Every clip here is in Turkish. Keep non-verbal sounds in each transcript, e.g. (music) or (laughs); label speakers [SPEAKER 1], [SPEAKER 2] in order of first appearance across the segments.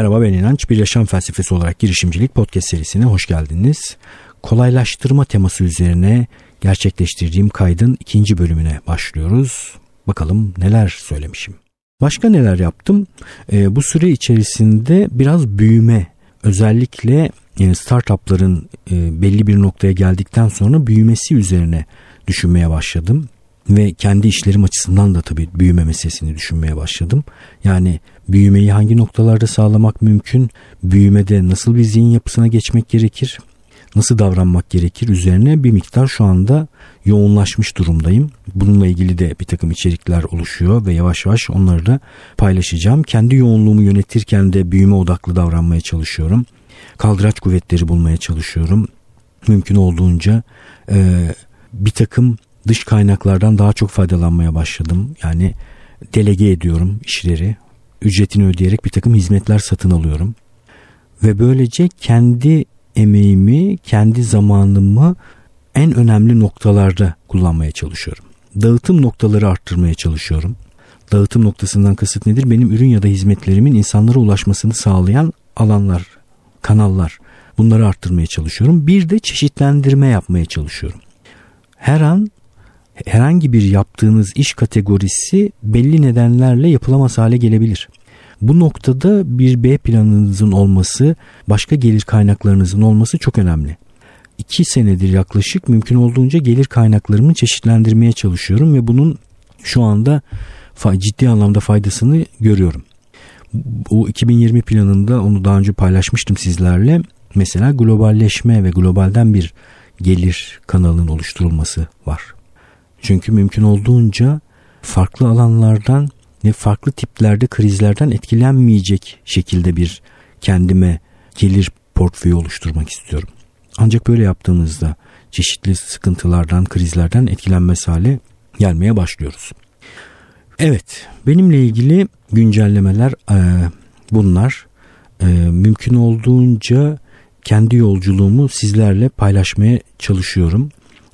[SPEAKER 1] Merhaba ben İnanç. Bir yaşam felsefesi olarak girişimcilik podcast serisine hoş geldiniz. Kolaylaştırma teması üzerine gerçekleştirdiğim kaydın ikinci bölümüne başlıyoruz. Bakalım neler söylemişim. Başka neler yaptım? E, bu süre içerisinde biraz büyüme özellikle yani startupların e, belli bir noktaya geldikten sonra büyümesi üzerine düşünmeye başladım ve kendi işlerim açısından da tabii büyüme meselesini düşünmeye başladım. Yani büyümeyi hangi noktalarda sağlamak mümkün? Büyümede nasıl bir zihin yapısına geçmek gerekir? Nasıl davranmak gerekir üzerine bir miktar şu anda yoğunlaşmış durumdayım. Bununla ilgili de bir takım içerikler oluşuyor ve yavaş yavaş onları da paylaşacağım. Kendi yoğunluğumu yönetirken de büyüme odaklı davranmaya çalışıyorum. Kaldıraç kuvvetleri bulmaya çalışıyorum. Mümkün olduğunca e, bir takım dış kaynaklardan daha çok faydalanmaya başladım. Yani delege ediyorum işleri. Ücretini ödeyerek bir takım hizmetler satın alıyorum. Ve böylece kendi emeğimi, kendi zamanımı en önemli noktalarda kullanmaya çalışıyorum. Dağıtım noktaları arttırmaya çalışıyorum. Dağıtım noktasından kasıt nedir? Benim ürün ya da hizmetlerimin insanlara ulaşmasını sağlayan alanlar, kanallar. Bunları arttırmaya çalışıyorum. Bir de çeşitlendirme yapmaya çalışıyorum. Her an herhangi bir yaptığınız iş kategorisi belli nedenlerle yapılamaz hale gelebilir. Bu noktada bir B planınızın olması, başka gelir kaynaklarınızın olması çok önemli. İki senedir yaklaşık mümkün olduğunca gelir kaynaklarımı çeşitlendirmeye çalışıyorum ve bunun şu anda ciddi anlamda faydasını görüyorum. Bu 2020 planında onu daha önce paylaşmıştım sizlerle. Mesela globalleşme ve globalden bir gelir kanalının oluşturulması var. Çünkü mümkün olduğunca farklı alanlardan ve farklı tiplerde krizlerden etkilenmeyecek şekilde bir kendime gelir portföyü oluşturmak istiyorum. Ancak böyle yaptığımızda çeşitli sıkıntılardan, krizlerden etkilenmez hale gelmeye başlıyoruz. Evet, benimle ilgili güncellemeler e, bunlar. E, mümkün olduğunca kendi yolculuğumu sizlerle paylaşmaya çalışıyorum.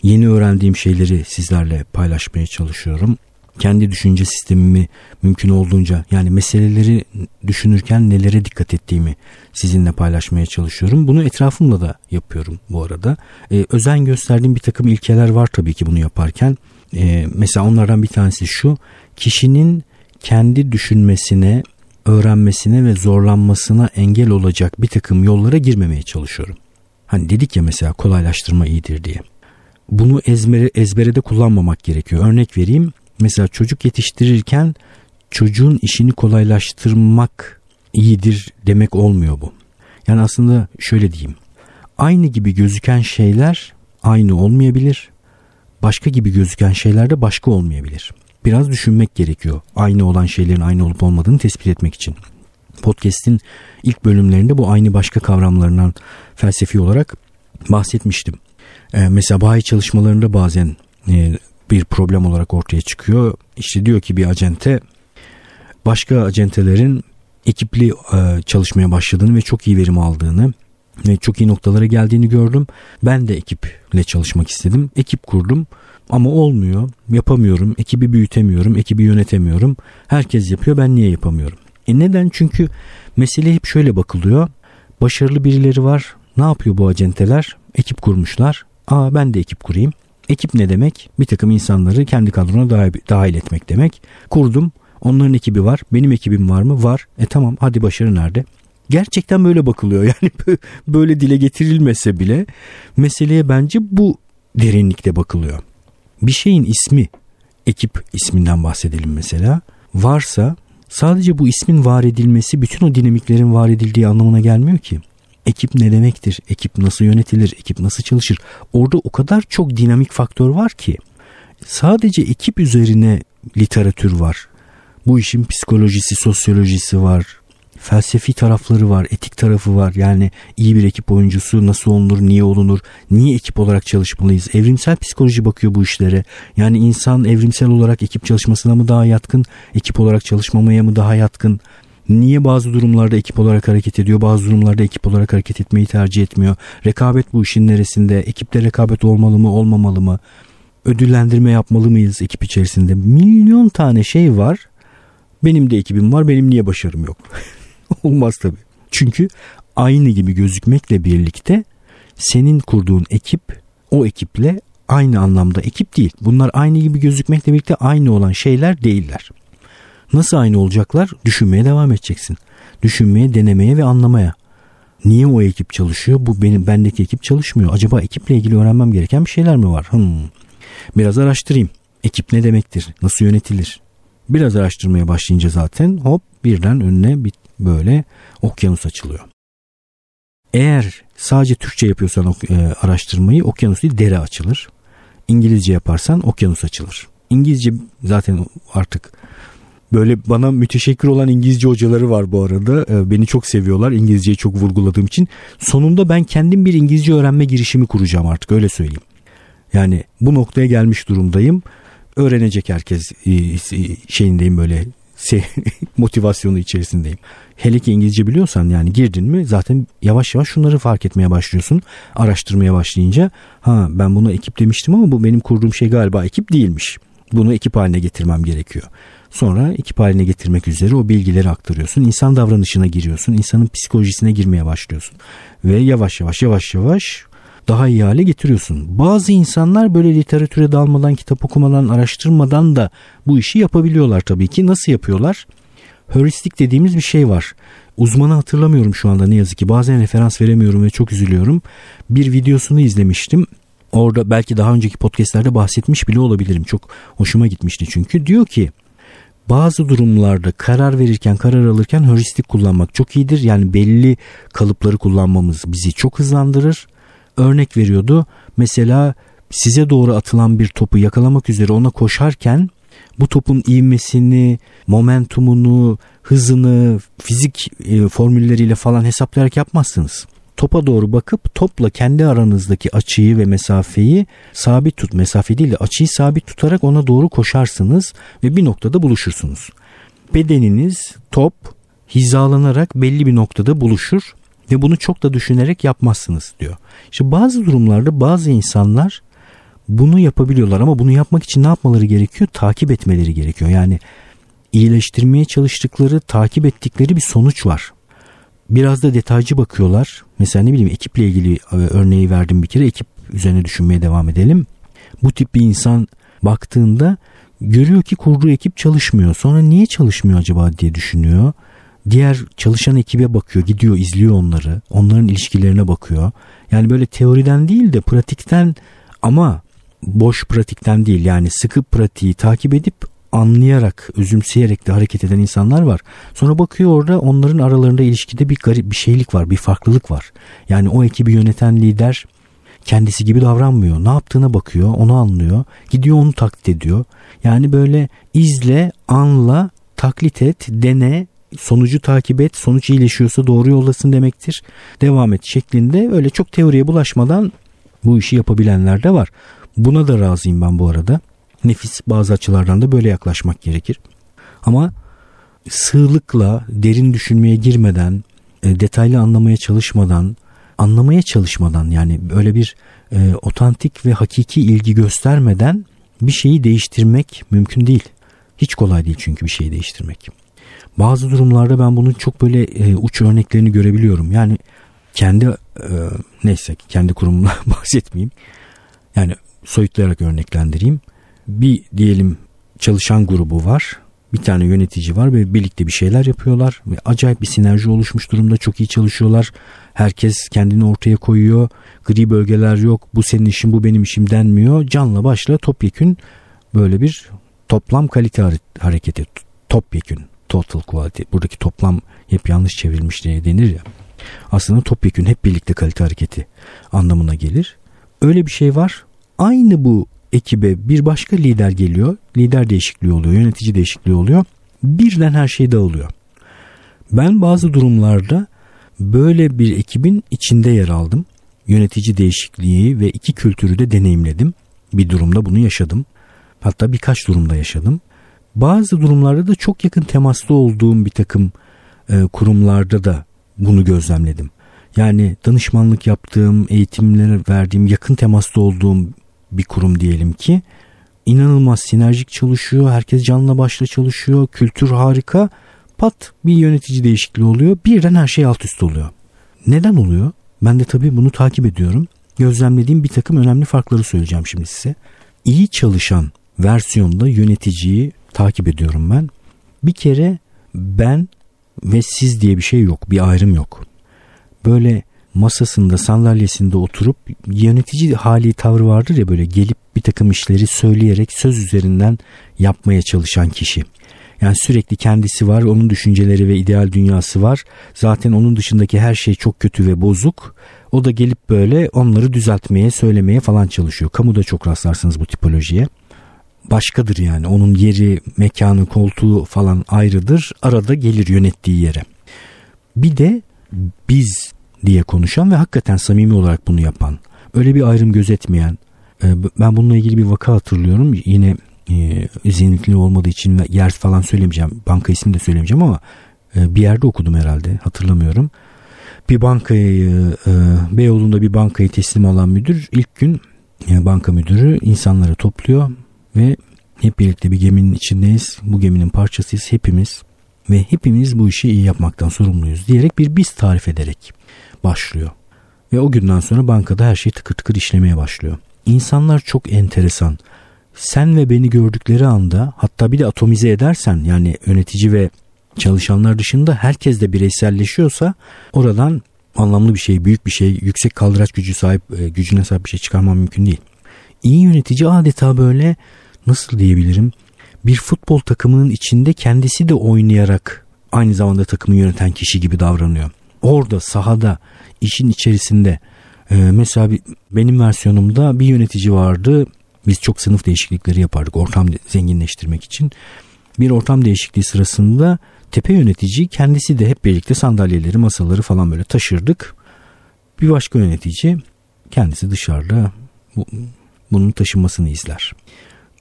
[SPEAKER 1] Yeni öğrendiğim şeyleri sizlerle paylaşmaya çalışıyorum. Kendi düşünce sistemimi mümkün olduğunca yani meseleleri düşünürken nelere dikkat ettiğimi sizinle paylaşmaya çalışıyorum. Bunu etrafımla da yapıyorum bu arada. Ee, özen gösterdiğim bir takım ilkeler var tabii ki bunu yaparken. Ee, mesela onlardan bir tanesi şu. Kişinin kendi düşünmesine, öğrenmesine ve zorlanmasına engel olacak bir takım yollara girmemeye çalışıyorum. Hani dedik ya mesela kolaylaştırma iyidir diye bunu ezbere, ezberede kullanmamak gerekiyor. Örnek vereyim. Mesela çocuk yetiştirirken çocuğun işini kolaylaştırmak iyidir demek olmuyor bu. Yani aslında şöyle diyeyim. Aynı gibi gözüken şeyler aynı olmayabilir. Başka gibi gözüken şeyler de başka olmayabilir. Biraz düşünmek gerekiyor. Aynı olan şeylerin aynı olup olmadığını tespit etmek için. Podcast'in ilk bölümlerinde bu aynı başka kavramlarından felsefi olarak bahsetmiştim. E, mesela bayi çalışmalarında bazen e, bir problem olarak ortaya çıkıyor. İşte diyor ki bir acente başka acentelerin ekipli e, çalışmaya başladığını ve çok iyi verim aldığını ve çok iyi noktalara geldiğini gördüm. Ben de ekiple çalışmak istedim. Ekip kurdum ama olmuyor. Yapamıyorum. Ekibi büyütemiyorum. Ekibi yönetemiyorum. Herkes yapıyor. Ben niye yapamıyorum? E neden? Çünkü mesele hep şöyle bakılıyor. Başarılı birileri var. Ne yapıyor bu acenteler? Ekip kurmuşlar. Aa ben de ekip kurayım. Ekip ne demek? Bir takım insanları kendi kadrona dahil, etmek demek. Kurdum. Onların ekibi var. Benim ekibim var mı? Var. E tamam hadi başarı nerede? Gerçekten böyle bakılıyor. (laughs) Yani böyle dile getirilmese bile meseleye bence bu derinlikte bakılıyor. Bir şeyin ismi, ekip isminden bahsedelim mesela. Varsa sadece bu ismin var edilmesi bütün o dinamiklerin var edildiği anlamına gelmiyor ki. Ekip ne demektir? Ekip nasıl yönetilir? Ekip nasıl çalışır? Orada o kadar çok dinamik faktör var ki sadece ekip üzerine literatür var. Bu işin psikolojisi, sosyolojisi var. Felsefi tarafları var, etik tarafı var. Yani iyi bir ekip oyuncusu nasıl olunur, niye olunur, niye ekip olarak çalışmalıyız? Evrimsel psikoloji bakıyor bu işlere. Yani insan evrimsel olarak ekip çalışmasına mı daha yatkın, ekip olarak çalışmamaya mı daha yatkın? Niye bazı durumlarda ekip olarak hareket ediyor, bazı durumlarda ekip olarak hareket etmeyi tercih etmiyor? Rekabet bu işin neresinde? Ekipte rekabet olmalı mı, olmamalı mı? Ödüllendirme yapmalı mıyız ekip içerisinde? Milyon tane şey var. Benim de ekibim var, benim niye başarım yok? (laughs) Olmaz tabii. Çünkü aynı gibi gözükmekle birlikte senin kurduğun ekip o ekiple aynı anlamda ekip değil. Bunlar aynı gibi gözükmekle birlikte aynı olan şeyler değiller. Nasıl aynı olacaklar? Düşünmeye devam edeceksin. Düşünmeye, denemeye ve anlamaya. Niye o ekip çalışıyor? Bu benim bendeki ekip çalışmıyor. Acaba ekiple ilgili öğrenmem gereken bir şeyler mi var? Hmm. Biraz araştırayım. Ekip ne demektir? Nasıl yönetilir? Biraz araştırmaya başlayınca zaten hop birden önüne bir böyle okyanus açılıyor. Eğer sadece Türkçe yapıyorsan e, araştırmayı okyanus değil dere açılır. İngilizce yaparsan okyanus açılır. İngilizce zaten artık böyle bana müteşekkir olan İngilizce hocaları var bu arada. E, beni çok seviyorlar İngilizceyi çok vurguladığım için. Sonunda ben kendim bir İngilizce öğrenme girişimi kuracağım artık öyle söyleyeyim. Yani bu noktaya gelmiş durumdayım. Öğrenecek herkes e, şeyindeyim böyle (laughs) motivasyonu içerisindeyim. Hele ki İngilizce biliyorsan yani girdin mi zaten yavaş yavaş şunları fark etmeye başlıyorsun. Araştırmaya başlayınca ha ben buna ekip demiştim ama bu benim kurduğum şey galiba ekip değilmiş. Bunu ekip haline getirmem gerekiyor. Sonra ekip haline getirmek üzere o bilgileri aktarıyorsun. İnsan davranışına giriyorsun. insanın psikolojisine girmeye başlıyorsun. Ve yavaş yavaş yavaş yavaş daha iyi hale getiriyorsun. Bazı insanlar böyle literatüre dalmadan, kitap okumadan, araştırmadan da bu işi yapabiliyorlar tabii ki. Nasıl yapıyorlar? Heuristik dediğimiz bir şey var. Uzmanı hatırlamıyorum şu anda ne yazık ki. Bazen referans veremiyorum ve çok üzülüyorum. Bir videosunu izlemiştim. Orada belki daha önceki podcastlerde bahsetmiş bile olabilirim. Çok hoşuma gitmişti çünkü. Diyor ki bazı durumlarda karar verirken karar alırken heuristik kullanmak çok iyidir. Yani belli kalıpları kullanmamız bizi çok hızlandırır. Örnek veriyordu. Mesela size doğru atılan bir topu yakalamak üzere ona koşarken bu topun ivmesini, momentumunu, hızını fizik e, formülleriyle falan hesaplayarak yapmazsınız. Topa doğru bakıp topla kendi aranızdaki açıyı ve mesafeyi sabit tut. Mesafe değil de açıyı sabit tutarak ona doğru koşarsınız ve bir noktada buluşursunuz. Bedeniniz top hizalanarak belli bir noktada buluşur ve bunu çok da düşünerek yapmazsınız diyor. İşte bazı durumlarda bazı insanlar bunu yapabiliyorlar ama bunu yapmak için ne yapmaları gerekiyor? Takip etmeleri gerekiyor. Yani iyileştirmeye çalıştıkları, takip ettikleri bir sonuç var. Biraz da detaycı bakıyorlar. Mesela ne bileyim ekiple ilgili e, örneği verdim bir kere. Ekip üzerine düşünmeye devam edelim. Bu tip bir insan baktığında görüyor ki kurduğu ekip çalışmıyor. Sonra niye çalışmıyor acaba diye düşünüyor. Diğer çalışan ekibe bakıyor, gidiyor, izliyor onları. Onların ilişkilerine bakıyor. Yani böyle teoriden değil de pratikten ama boş pratikten değil yani sıkı pratiği takip edip anlayarak, özümseyerek de hareket eden insanlar var. Sonra bakıyor orada onların aralarında ilişkide bir garip bir şeylik var, bir farklılık var. Yani o ekibi yöneten lider kendisi gibi davranmıyor. Ne yaptığına bakıyor, onu anlıyor. Gidiyor onu taklit ediyor. Yani böyle izle, anla, taklit et, dene, sonucu takip et, sonuç iyileşiyorsa doğru yoldasın demektir. Devam et şeklinde öyle çok teoriye bulaşmadan bu işi yapabilenler de var. Buna da razıyım ben bu arada. Nefis bazı açılardan da böyle yaklaşmak gerekir. Ama sığlıkla derin düşünmeye girmeden, e, detaylı anlamaya çalışmadan, anlamaya çalışmadan yani böyle bir e, otantik ve hakiki ilgi göstermeden bir şeyi değiştirmek mümkün değil. Hiç kolay değil çünkü bir şeyi değiştirmek. Bazı durumlarda ben bunun çok böyle e, uç örneklerini görebiliyorum. Yani kendi e, neyse kendi kurumumla (laughs) bahsetmeyeyim. Yani soyutlayarak örneklendireyim. Bir diyelim çalışan grubu var. Bir tane yönetici var ve birlikte bir şeyler yapıyorlar. Ve acayip bir sinerji oluşmuş durumda. Çok iyi çalışıyorlar. Herkes kendini ortaya koyuyor. Gri bölgeler yok. Bu senin işin bu benim işim denmiyor. Canla başla topyekün böyle bir toplam kalite hareketi. Topyekün. Total quality. Buradaki toplam hep yanlış çevrilmiş diye denir ya. Aslında topyekün hep birlikte kalite hareketi anlamına gelir. Öyle bir şey var aynı bu ekibe bir başka lider geliyor. Lider değişikliği oluyor, yönetici değişikliği oluyor. Birden her şey dağılıyor. Ben bazı durumlarda böyle bir ekibin içinde yer aldım. Yönetici değişikliği ve iki kültürü de deneyimledim. Bir durumda bunu yaşadım. Hatta birkaç durumda yaşadım. Bazı durumlarda da çok yakın temaslı olduğum bir takım e, kurumlarda da bunu gözlemledim. Yani danışmanlık yaptığım, eğitimler verdiğim, yakın temaslı olduğum bir kurum diyelim ki inanılmaz sinerjik çalışıyor. Herkes canla başla çalışıyor. Kültür harika. pat bir yönetici değişikliği oluyor. Birden her şey alt üst oluyor. Neden oluyor? Ben de tabii bunu takip ediyorum. Gözlemlediğim bir takım önemli farkları söyleyeceğim şimdi size. İyi çalışan versiyonda yöneticiyi takip ediyorum ben. Bir kere ben ve siz diye bir şey yok. Bir ayrım yok. Böyle masasında sandalyesinde oturup yönetici hali tavrı vardır ya böyle gelip bir takım işleri söyleyerek söz üzerinden yapmaya çalışan kişi. Yani sürekli kendisi var, onun düşünceleri ve ideal dünyası var. Zaten onun dışındaki her şey çok kötü ve bozuk. O da gelip böyle onları düzeltmeye, söylemeye falan çalışıyor. Kamuda çok rastlarsınız bu tipolojiye. Başkadır yani. Onun yeri, mekanı, koltuğu falan ayrıdır. Arada gelir yönettiği yere. Bir de biz diye konuşan ve hakikaten samimi olarak bunu yapan. Öyle bir ayrım gözetmeyen. E, ben bununla ilgili bir vaka hatırlıyorum. Yine e, zihniyetli olmadığı için yer falan söylemeyeceğim. Banka ismini de söylemeyeceğim ama e, bir yerde okudum herhalde. Hatırlamıyorum. Bir bankayı e, Beyoğlu'nda bir bankayı teslim alan müdür ilk gün banka müdürü insanları topluyor ve hep birlikte bir geminin içindeyiz. Bu geminin parçasıyız hepimiz ve hepimiz bu işi iyi yapmaktan sorumluyuz diyerek bir biz tarif ederek başlıyor. Ve o günden sonra bankada her şey tıkır tıkır işlemeye başlıyor. İnsanlar çok enteresan. Sen ve beni gördükleri anda hatta bir de atomize edersen yani yönetici ve çalışanlar dışında herkes de bireyselleşiyorsa oradan anlamlı bir şey, büyük bir şey, yüksek kaldıraç gücü sahip, e, gücüne sahip bir şey çıkarmam mümkün değil. İyi yönetici adeta böyle nasıl diyebilirim? Bir futbol takımının içinde kendisi de oynayarak aynı zamanda takımı yöneten kişi gibi davranıyor. Orada sahada işin içerisinde e, mesela benim versiyonumda bir yönetici vardı. Biz çok sınıf değişiklikleri yapardık ortam zenginleştirmek için. Bir ortam değişikliği sırasında tepe yönetici kendisi de hep birlikte sandalyeleri, masaları falan böyle taşırdık. Bir başka yönetici kendisi dışarıda bu, bunun taşınmasını izler.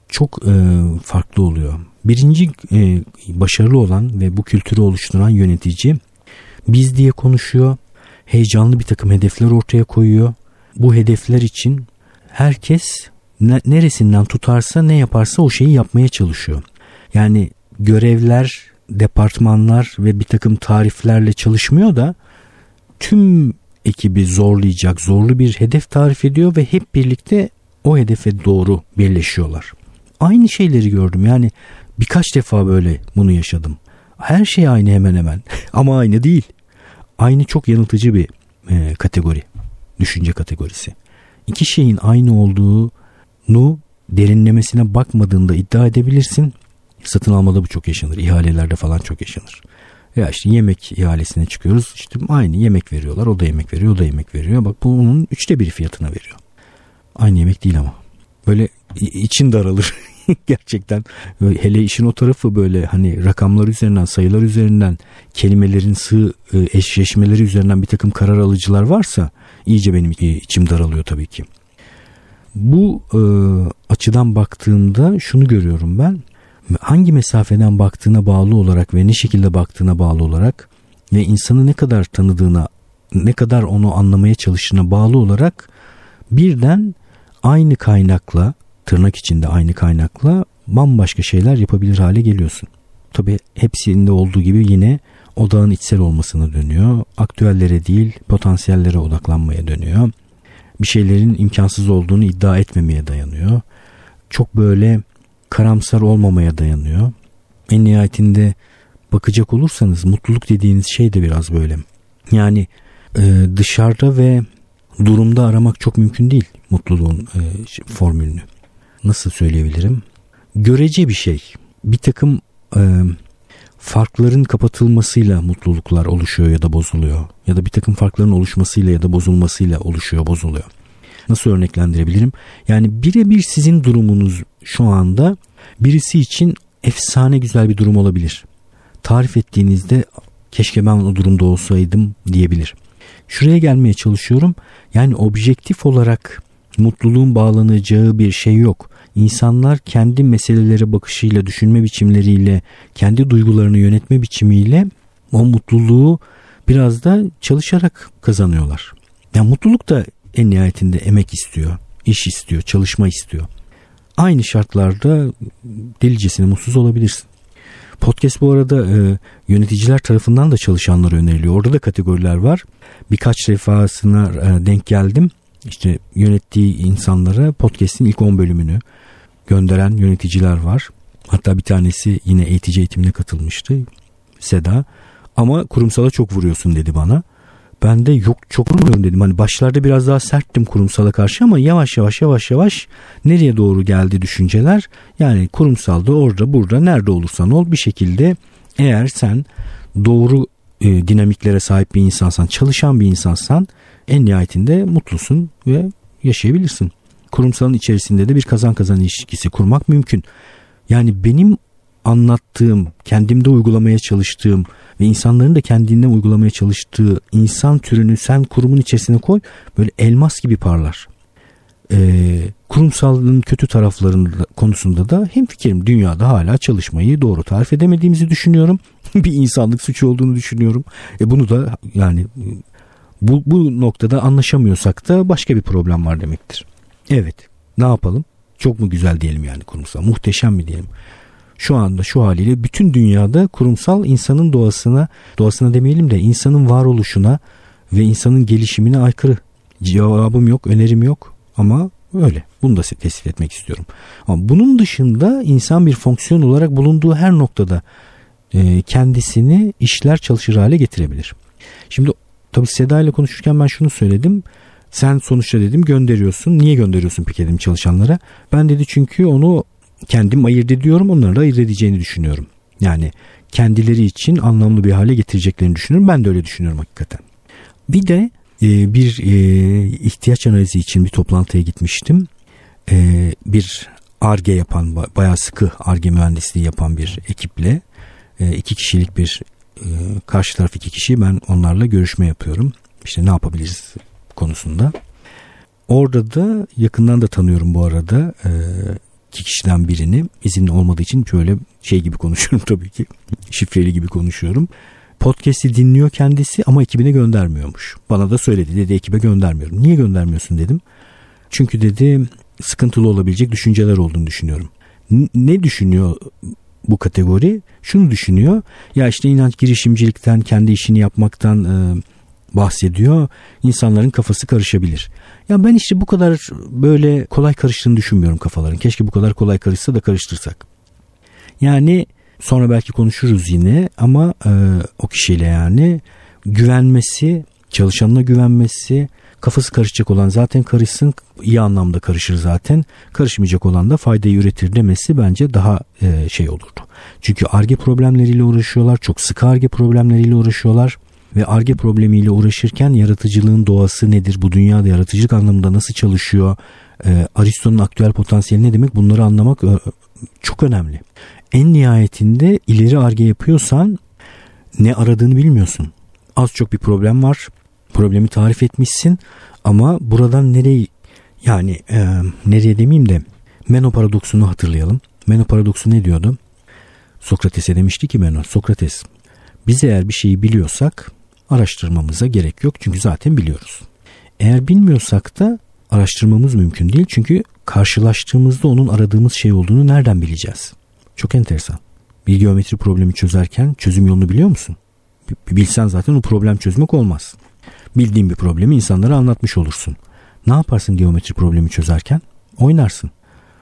[SPEAKER 1] Çok e, farklı oluyor. Birinci e, başarılı olan ve bu kültürü oluşturan yönetici biz diye konuşuyor. Heyecanlı bir takım hedefler ortaya koyuyor. Bu hedefler için herkes neresinden tutarsa ne yaparsa o şeyi yapmaya çalışıyor. Yani görevler, departmanlar ve bir takım tariflerle çalışmıyor da tüm ekibi zorlayacak zorlu bir hedef tarif ediyor ve hep birlikte o hedefe doğru birleşiyorlar. Aynı şeyleri gördüm yani birkaç defa böyle bunu yaşadım. Her şey aynı hemen hemen (laughs) ama aynı değil. Aynı çok yanıltıcı bir e, kategori, düşünce kategorisi. İki şeyin aynı olduğunu derinlemesine bakmadığında iddia edebilirsin. Satın almada bu çok yaşanır. İhalelerde falan çok yaşanır. Ya işte yemek ihalesine çıkıyoruz. İşte aynı yemek veriyorlar. O da yemek veriyor, o da yemek veriyor. Bak bu onun üçte bir fiyatına veriyor. Aynı yemek değil ama. Böyle için daralır. (laughs) (laughs) Gerçekten hele işin o tarafı böyle hani rakamlar üzerinden sayılar üzerinden kelimelerin sığ e, eşleşmeleri üzerinden bir takım karar alıcılar varsa iyice benim içim daralıyor tabii ki. Bu e, açıdan baktığımda şunu görüyorum ben hangi mesafeden baktığına bağlı olarak ve ne şekilde baktığına bağlı olarak ve insanı ne kadar tanıdığına ne kadar onu anlamaya çalıştığına bağlı olarak birden aynı kaynakla tırnak içinde aynı kaynakla bambaşka şeyler yapabilir hale geliyorsun. Tabi hepsinde olduğu gibi yine odağın içsel olmasına dönüyor. Aktüellere değil potansiyellere odaklanmaya dönüyor. Bir şeylerin imkansız olduğunu iddia etmemeye dayanıyor. Çok böyle karamsar olmamaya dayanıyor. En nihayetinde bakacak olursanız mutluluk dediğiniz şey de biraz böyle. Yani e, dışarıda ve durumda aramak çok mümkün değil mutluluğun e, formülünü nasıl söyleyebilirim? Görece bir şey. Bir takım e, farkların kapatılmasıyla mutluluklar oluşuyor ya da bozuluyor. Ya da bir takım farkların oluşmasıyla ya da bozulmasıyla oluşuyor, bozuluyor. Nasıl örneklendirebilirim? Yani birebir sizin durumunuz şu anda birisi için efsane güzel bir durum olabilir. Tarif ettiğinizde keşke ben o durumda olsaydım diyebilir. Şuraya gelmeye çalışıyorum. Yani objektif olarak mutluluğun bağlanacağı bir şey yok. İnsanlar kendi meselelere bakışıyla, düşünme biçimleriyle, kendi duygularını yönetme biçimiyle o mutluluğu biraz da çalışarak kazanıyorlar. Yani mutluluk da en nihayetinde emek istiyor, iş istiyor, çalışma istiyor. Aynı şartlarda delicesine mutsuz olabilirsin. Podcast bu arada e, yöneticiler tarafından da çalışanlara öneriliyor. Orada da kategoriler var. Birkaç defasına e, denk geldim. İşte yönettiği insanlara podcast'in ilk 10 bölümünü gönderen yöneticiler var. Hatta bir tanesi yine eğitici eğitimine katılmıştı. Seda. Ama kurumsala çok vuruyorsun dedi bana. Ben de yok çok vurmuyorum dedim. Hani başlarda biraz daha serttim kurumsala karşı ama yavaş yavaş yavaş yavaş nereye doğru geldi düşünceler. Yani kurumsalda orada burada nerede olursan ol bir şekilde eğer sen doğru e, dinamiklere sahip bir insansan, çalışan bir insansan en nihayetinde mutlusun ve yaşayabilirsin. Kurumsalın içerisinde de bir kazan kazan ilişkisi kurmak mümkün. Yani benim anlattığım, kendimde uygulamaya çalıştığım ve insanların da kendinden uygulamaya çalıştığı insan türünü sen kurumun içerisine koy böyle elmas gibi parlar. Ee, kurumsalın kötü taraflarında konusunda da hem fikrim dünyada hala çalışmayı doğru tarif edemediğimizi düşünüyorum. (laughs) bir insanlık suçu olduğunu düşünüyorum. E bunu da yani bu, bu noktada anlaşamıyorsak da başka bir problem var demektir. Evet ne yapalım? Çok mu güzel diyelim yani kurumsal? Muhteşem mi diyelim? Şu anda şu haliyle bütün dünyada kurumsal insanın doğasına, doğasına demeyelim de insanın varoluşuna ve insanın gelişimine aykırı. Cevabım yok, önerim yok ama öyle. Bunu da tespit etmek istiyorum. Ama bunun dışında insan bir fonksiyon olarak bulunduğu her noktada e, kendisini işler çalışır hale getirebilir. Şimdi tabii Seda ile konuşurken ben şunu söyledim. Sen sonuçta dedim gönderiyorsun. Niye gönderiyorsun peki dedim çalışanlara. Ben dedi çünkü onu kendim ayırt ediyorum. Onları da ayırt edeceğini düşünüyorum. Yani kendileri için anlamlı bir hale getireceklerini düşünüyorum. Ben de öyle düşünüyorum hakikaten. Bir de e, bir e, ihtiyaç analizi için bir toplantıya gitmiştim. E, bir ARGE yapan, bayağı sıkı ARGE mühendisliği yapan bir ekiple e, iki kişilik bir e, karşı taraf iki kişi ben onlarla görüşme yapıyorum. İşte ne yapabiliriz konusunda. Orada da yakından da tanıyorum bu arada e, iki kişiden birini izinli olmadığı için şöyle şey gibi konuşuyorum (laughs) tabii ki şifreli gibi konuşuyorum. Podcast'i dinliyor kendisi ama ekibine göndermiyormuş. Bana da söyledi dedi ekibe göndermiyorum. Niye göndermiyorsun dedim. Çünkü dedi sıkıntılı olabilecek düşünceler olduğunu düşünüyorum. Ne düşünüyor bu kategori? Şunu düşünüyor. Ya işte inanç girişimcilikten, kendi işini yapmaktan e, bahsediyor. İnsanların kafası karışabilir. Ya ben işte bu kadar böyle kolay karıştığını düşünmüyorum kafaların. Keşke bu kadar kolay karışsa da karıştırsak. Yani sonra belki konuşuruz yine ama e, o kişiyle yani güvenmesi, çalışanına güvenmesi, kafası karışacak olan zaten karışsın iyi anlamda karışır zaten. Karışmayacak olan da faydayı üretir demesi bence daha e, şey olurdu. Çünkü arge problemleriyle uğraşıyorlar. Çok sık arge problemleriyle uğraşıyorlar ve arge problemiyle uğraşırken yaratıcılığın doğası nedir? Bu dünyada yaratıcılık anlamında nasıl çalışıyor? E, Aristo'nun aktüel potansiyeli ne demek? Bunları anlamak e, çok önemli. En nihayetinde ileri arge yapıyorsan ne aradığını bilmiyorsun. Az çok bir problem var. Problemi tarif etmişsin ama buradan nereye yani e, nereye demeyeyim de Meno paradoksunu hatırlayalım. Meno paradoksu ne diyordu? Sokrates'e demişti ki Meno, Sokrates biz eğer bir şeyi biliyorsak araştırmamıza gerek yok çünkü zaten biliyoruz. Eğer bilmiyorsak da araştırmamız mümkün değil çünkü karşılaştığımızda onun aradığımız şey olduğunu nereden bileceğiz? Çok enteresan. Bir geometri problemi çözerken çözüm yolunu biliyor musun? Bilsen zaten o problem çözmek olmaz. Bildiğin bir problemi insanlara anlatmış olursun. Ne yaparsın geometri problemi çözerken? Oynarsın.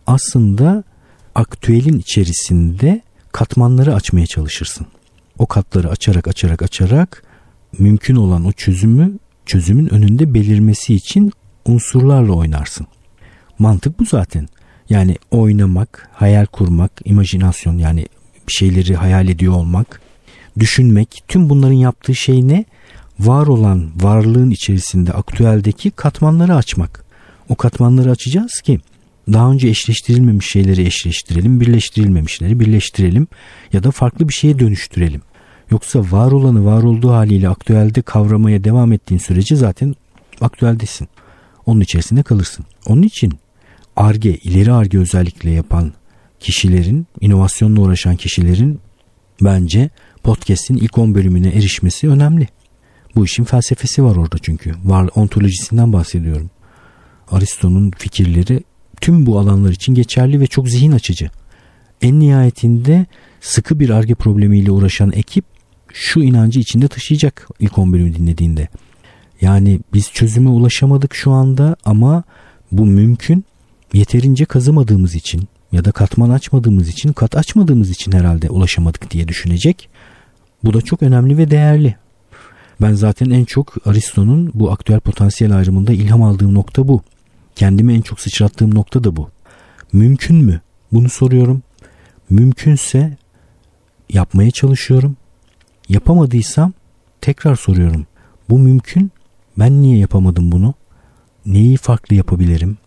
[SPEAKER 1] Aslında aktüelin içerisinde katmanları açmaya çalışırsın. O katları açarak açarak açarak mümkün olan o çözümü çözümün önünde belirmesi için unsurlarla oynarsın. Mantık bu zaten. Yani oynamak, hayal kurmak, imajinasyon yani bir şeyleri hayal ediyor olmak, düşünmek, tüm bunların yaptığı şey ne? Var olan varlığın içerisinde aktüeldeki katmanları açmak. O katmanları açacağız ki daha önce eşleştirilmemiş şeyleri eşleştirelim, birleştirilmemişleri birleştirelim ya da farklı bir şeye dönüştürelim. Yoksa var olanı var olduğu haliyle aktüelde kavramaya devam ettiğin sürece zaten aktüeldesin. Onun içerisinde kalırsın. Onun için ARGE, ileri ARGE özellikle yapan kişilerin, inovasyonla uğraşan kişilerin bence podcast'in ilk 10 bölümüne erişmesi önemli. Bu işin felsefesi var orada çünkü. Var ontolojisinden bahsediyorum. Aristo'nun fikirleri tüm bu alanlar için geçerli ve çok zihin açıcı. En nihayetinde sıkı bir arge problemiyle uğraşan ekip şu inancı içinde taşıyacak ilk 10 bölümü dinlediğinde. Yani biz çözüme ulaşamadık şu anda ama bu mümkün. Yeterince kazımadığımız için ya da katman açmadığımız için, kat açmadığımız için herhalde ulaşamadık diye düşünecek. Bu da çok önemli ve değerli. Ben zaten en çok Aristo'nun bu aktüel potansiyel ayrımında ilham aldığım nokta bu. Kendimi en çok sıçrattığım nokta da bu. Mümkün mü? Bunu soruyorum. Mümkünse yapmaya çalışıyorum. Yapamadıysam tekrar soruyorum. Bu mümkün. Ben niye yapamadım bunu? Neyi farklı yapabilirim?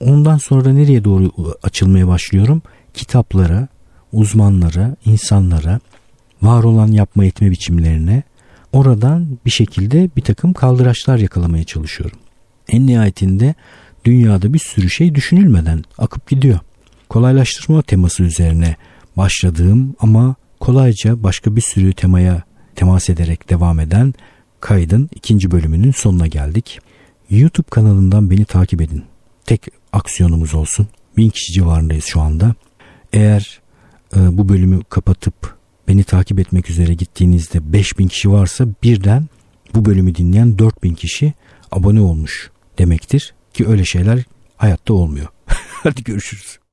[SPEAKER 1] Ondan sonra nereye doğru açılmaya başlıyorum? Kitaplara, uzmanlara, insanlara, var olan yapma etme biçimlerine oradan bir şekilde bir takım kaldıraçlar yakalamaya çalışıyorum. En nihayetinde dünyada bir sürü şey düşünülmeden akıp gidiyor. Kolaylaştırma teması üzerine başladığım ama kolayca başka bir sürü temaya temas ederek devam eden kaydın ikinci bölümünün sonuna geldik. YouTube kanalından beni takip edin. Tek aksiyonumuz olsun. Bin kişi civarındayız şu anda. Eğer e, bu bölümü kapatıp beni takip etmek üzere gittiğinizde 5000 kişi varsa birden bu bölümü dinleyen 4000 kişi abone olmuş demektir. Ki öyle şeyler hayatta olmuyor. (laughs) Hadi görüşürüz.